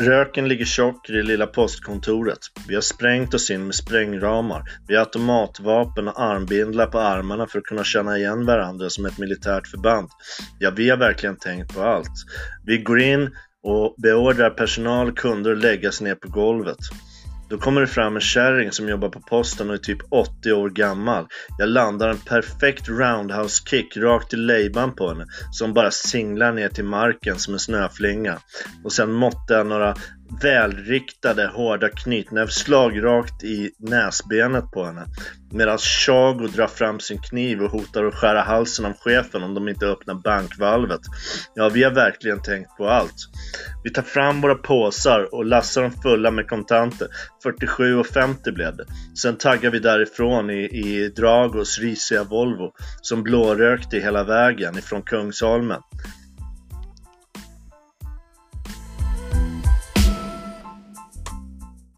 Röken ligger tjock i det lilla postkontoret. Vi har sprängt oss in med sprängramar. Vi har automatvapen och armbindlar på armarna för att kunna känna igen varandra som ett militärt förband. Ja, vi har verkligen tänkt på allt. Vi går in och beordrar personal och kunder att lägga sig ner på golvet. Då kommer det fram en kärring som jobbar på posten och är typ 80 år gammal. Jag landar en perfekt roundhouse kick rakt i lejban på henne som bara singlar ner till marken som en snöflinga. Och sen måttar jag några välriktade hårda knytnävsslag rakt i näsbenet på henne. Medan Chago drar fram sin kniv och hotar att skära halsen av chefen om de inte öppnar bankvalvet. Ja, vi har verkligen tänkt på allt. Vi tar fram våra påsar och lassar dem fulla med kontanter. 47,50 blev det. Sen taggar vi därifrån i, i Dragos risiga Volvo som blårökte hela vägen ifrån Kungsholmen.